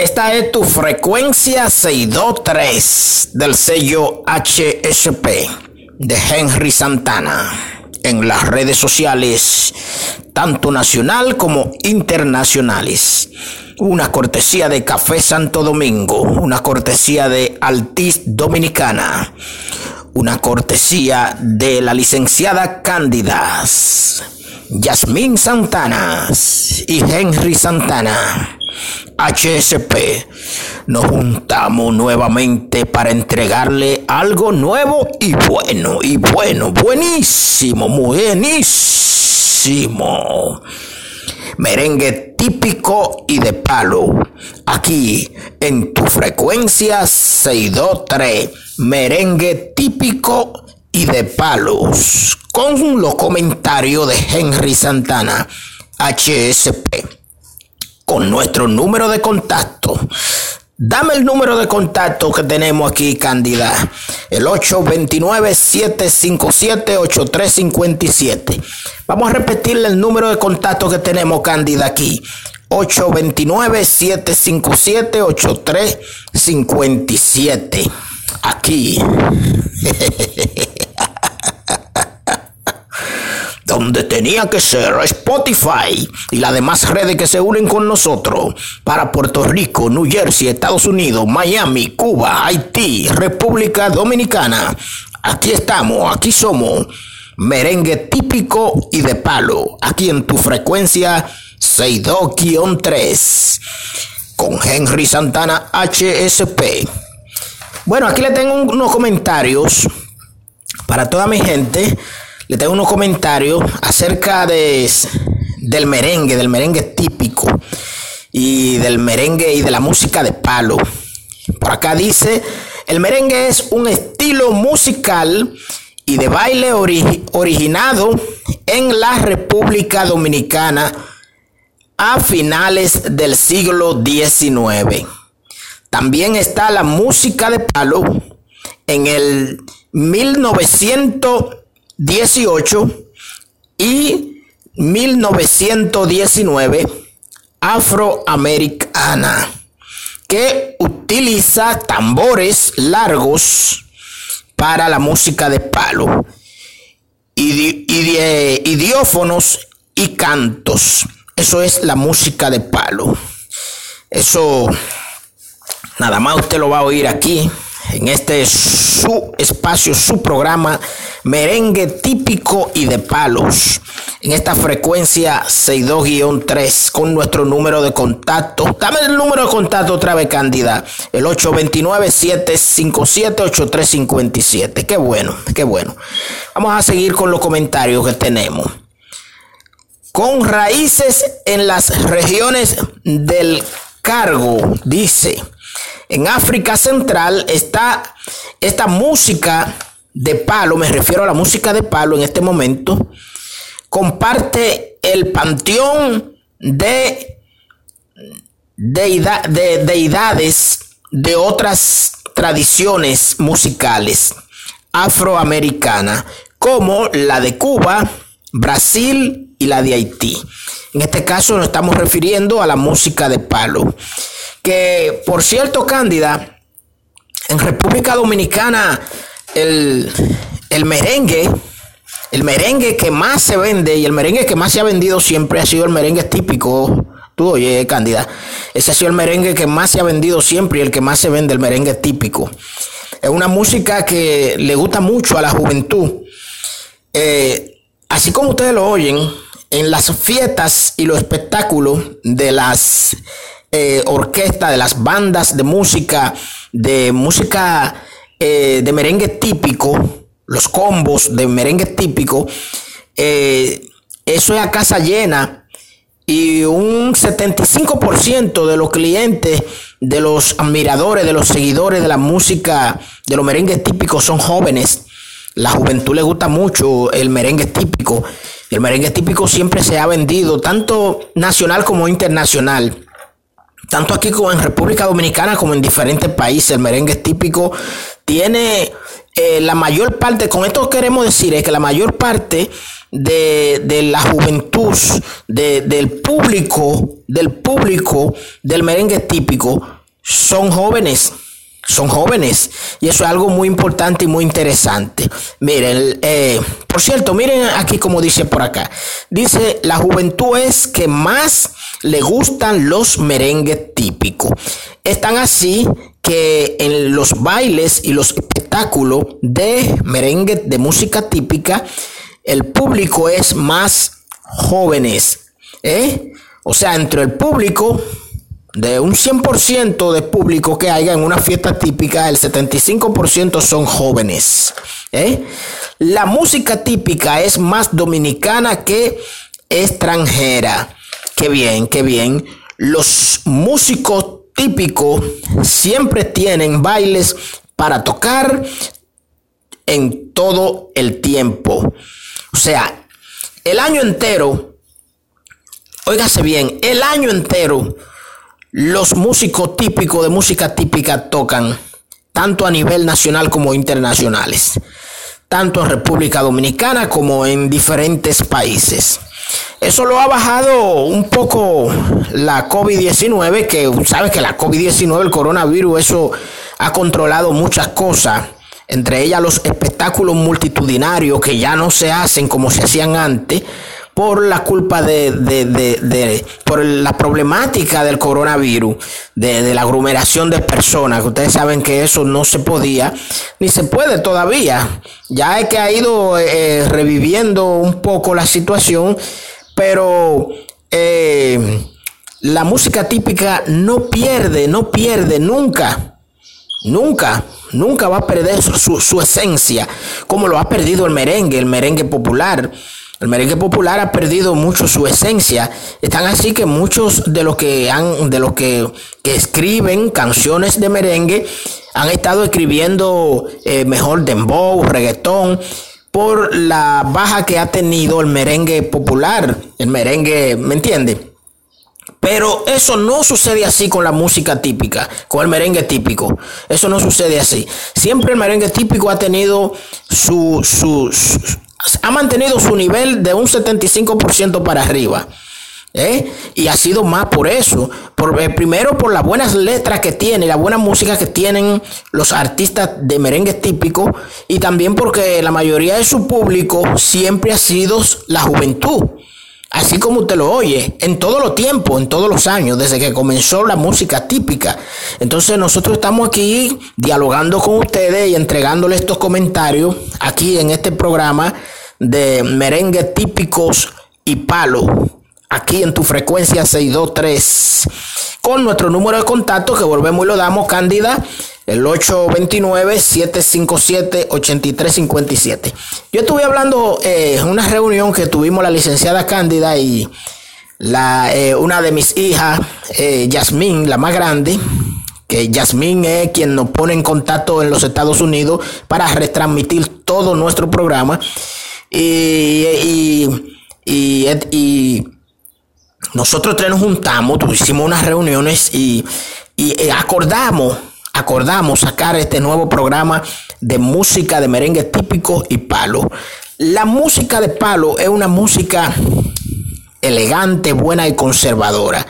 Esta es tu frecuencia 623 del sello HSP de Henry Santana en las redes sociales, tanto nacional como internacionales. Una cortesía de Café Santo Domingo, una cortesía de Altiz Dominicana, una cortesía de la licenciada Cándidas, Yasmín Santana y Henry Santana. HSP, nos juntamos nuevamente para entregarle algo nuevo y bueno, y bueno, buenísimo, buenísimo. Merengue típico y de palo. Aquí en tu frecuencia 623. Merengue típico y de palos. Con los comentarios de Henry Santana, HSP con nuestro número de contacto. Dame el número de contacto que tenemos aquí, Cándida. El 829-757-8357. Vamos a repetirle el número de contacto que tenemos, Cándida, aquí. 829-757-8357. Aquí. donde tenía que ser Spotify y las demás redes que se unen con nosotros para Puerto Rico, New Jersey, Estados Unidos, Miami, Cuba, Haití, República Dominicana. Aquí estamos, aquí somos. Merengue típico y de palo, aquí en tu frecuencia 62-3 con Henry Santana HSP. Bueno, aquí le tengo unos comentarios para toda mi gente le tengo unos comentarios acerca de, del merengue, del merengue típico y del merengue y de la música de palo. Por acá dice, el merengue es un estilo musical y de baile originado en la República Dominicana a finales del siglo XIX. También está la música de palo en el 1900 18 y 1919 afroamericana que utiliza tambores largos para la música de palo, y idiófonos y cantos. Eso es la música de palo. Eso nada más usted lo va a oír aquí en este su espacio, su programa merengue típico y de palos. En esta frecuencia 62-3 con nuestro número de contacto. Dame el número de contacto otra vez, Cándida. El 829-757-8357. Qué bueno, qué bueno. Vamos a seguir con los comentarios que tenemos. Con raíces en las regiones del cargo, dice. En África Central está esta música de palo, me refiero a la música de palo en este momento, comparte el panteón de, de deidades de otras tradiciones musicales afroamericanas, como la de Cuba, Brasil y la de Haití. En este caso nos estamos refiriendo a la música de palo. Que, por cierto, Cándida, en República Dominicana el, merengue, el merengue que más se vende y el merengue que más se ha vendido siempre ha sido el merengue típico. Tú oye, Cándida, ese ha sido el merengue que más se ha vendido siempre y el que más se vende, el merengue típico. Es una música que le gusta mucho a la juventud. Eh, así como ustedes lo oyen, en las fiestas y los espectáculos de las eh, orquestas, de las bandas de música, de música eh, de merengue típico, los combos de merengue típico, eh, eso es a casa llena y un 75% de los clientes, de los admiradores, de los seguidores de la música, de los merengues típicos son jóvenes. La juventud le gusta mucho el merengue típico. El merengue típico siempre se ha vendido, tanto nacional como internacional. Tanto aquí como en República Dominicana como en diferentes países, el merengue típico tiene eh, la mayor parte, con esto queremos decir es que la mayor parte de, la juventud, del público, del público del merengue típico, son jóvenes son jóvenes y eso es algo muy importante y muy interesante. Miren, eh, por cierto, miren aquí como dice por acá. Dice, la juventud es que más le gustan los merengues típicos. Están así que en los bailes y los espectáculos de merengue de música típica, el público es más jóvenes. ¿eh? O sea, entre el público de un 100% de público que haya en una fiesta típica, el 75% son jóvenes. ¿eh? La música típica es más dominicana que extranjera. Qué bien, qué bien. Los músicos típicos siempre tienen bailes para tocar en todo el tiempo. O sea, el año entero, óigase bien, el año entero los músicos típicos de música típica tocan tanto a nivel nacional como internacionales, tanto en República Dominicana como en diferentes países. Eso lo ha bajado un poco la COVID-19, que sabes que la COVID-19, el coronavirus, eso ha controlado muchas cosas, entre ellas los espectáculos multitudinarios que ya no se hacen como se hacían antes por la culpa de, de, de, por la problemática del coronavirus, de, la aglomeración de personas, ustedes saben que eso no se podía, ni se puede todavía. Ya es que ha ido eh, reviviendo un poco la situación, pero eh, la música típica no pierde, no pierde nunca, nunca. Nunca va a perder su, su esencia, como lo ha perdido el merengue, el merengue popular. El merengue popular ha perdido mucho su esencia. Están así que muchos de los que han, de los que, escriben canciones de merengue han estado escribiendo eh, mejor dembow, reggaetón, por la baja que ha tenido el merengue popular, el merengue, ¿me entiende? Pero eso no sucede así con la música típica, con el merengue típico. Eso no sucede así. Siempre el merengue típico ha tenido su, su, ha mantenido su nivel de un 75% para arriba. ¿eh? Y ha sido más por eso. Por, eh, primero por las buenas letras que tiene, la buena música que tienen los artistas de merengue típico. Y también porque la mayoría de su público siempre ha sido la juventud. Así como usted lo oye, en todos los tiempos, en todos los años, desde que comenzó la música típica. Entonces nosotros estamos aquí dialogando con ustedes y entregándoles estos comentarios aquí en este programa de merengue típicos y palo, aquí en tu frecuencia 623, con nuestro número de contacto que volvemos y lo damos, Cándida, el 829-757-8357. Yo estuve hablando eh, en una reunión que tuvimos la licenciada Cándida y la, eh, una de mis hijas, eh, Yasmín, la más grande, que Yasmín es quien nos pone en contacto en los Estados Unidos para retransmitir todo nuestro programa. Y, y, y, nosotros tres nos juntamos, hicimos unas reuniones y, y acordamos acordamos sacar este nuevo programa de música de merengue típico y palo. La música de palo es una música elegante, buena y conservadora.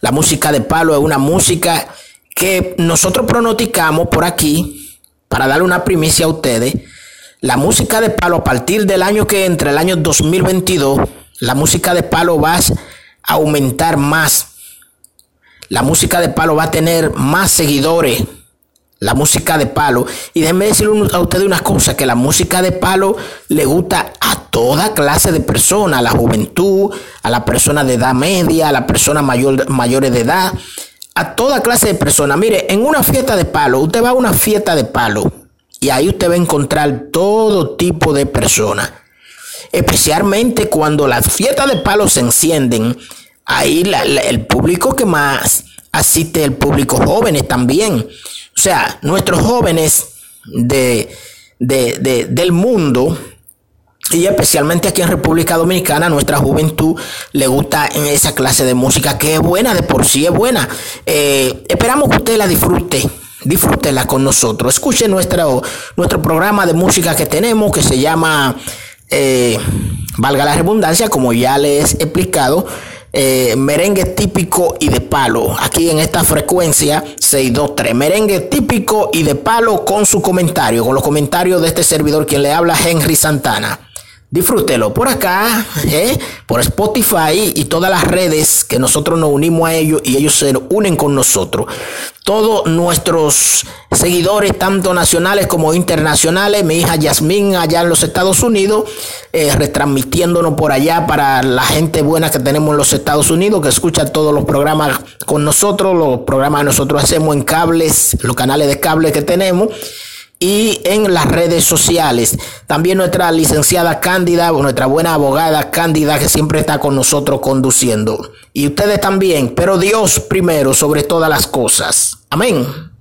La música de palo es una música que nosotros pronosticamos por aquí, para darle una primicia a ustedes, la música de palo a partir del año que entra, el año 2022, la música de palo va a aumentar más. La música de palo va a tener más seguidores la música de palo. Y déjenme decirle a ustedes una cosa, que la música de palo le gusta a toda clase de personas, a la juventud, a la persona de edad media, a la persona mayor, mayores de edad, a toda clase de personas. Mire, en una fiesta de palo, usted va a una fiesta de palo y ahí usted va a encontrar todo tipo de personas. Especialmente cuando las fiestas de palo se encienden, ahí el público que más asiste, el público jóvenes también. O sea, nuestros jóvenes de, del mundo y especialmente aquí en República Dominicana, nuestra juventud le gusta en esa clase de música que es buena, de por sí es buena. Eh, esperamos que usted la disfrute. Disfrútela con nosotros. Escuche nuestro, nuestro programa de música que tenemos que se llama, eh, valga la redundancia, como ya les he explicado, eh, merengue típico y de palo. Aquí en esta frecuencia 623. Merengue típico y de palo con su comentario, con los comentarios de este servidor quien le habla, Henry Santana. Disfrútelo por acá, ¿eh? por Spotify y todas las redes que nosotros nos unimos a ellos y ellos se unen con nosotros. Todos nuestros seguidores, tanto nacionales como internacionales, mi hija Yasmín allá en los Estados Unidos, eh, retransmitiéndonos por allá para la gente buena que tenemos en los Estados Unidos, que escucha todos los programas con nosotros, los programas que nosotros hacemos en cables, los canales de cable que tenemos y en las redes sociales. También nuestra licenciada Cándida, nuestra buena abogada Cándida, que siempre está con nosotros conduciendo. Y ustedes también, pero Dios primero sobre todas las cosas. Amén.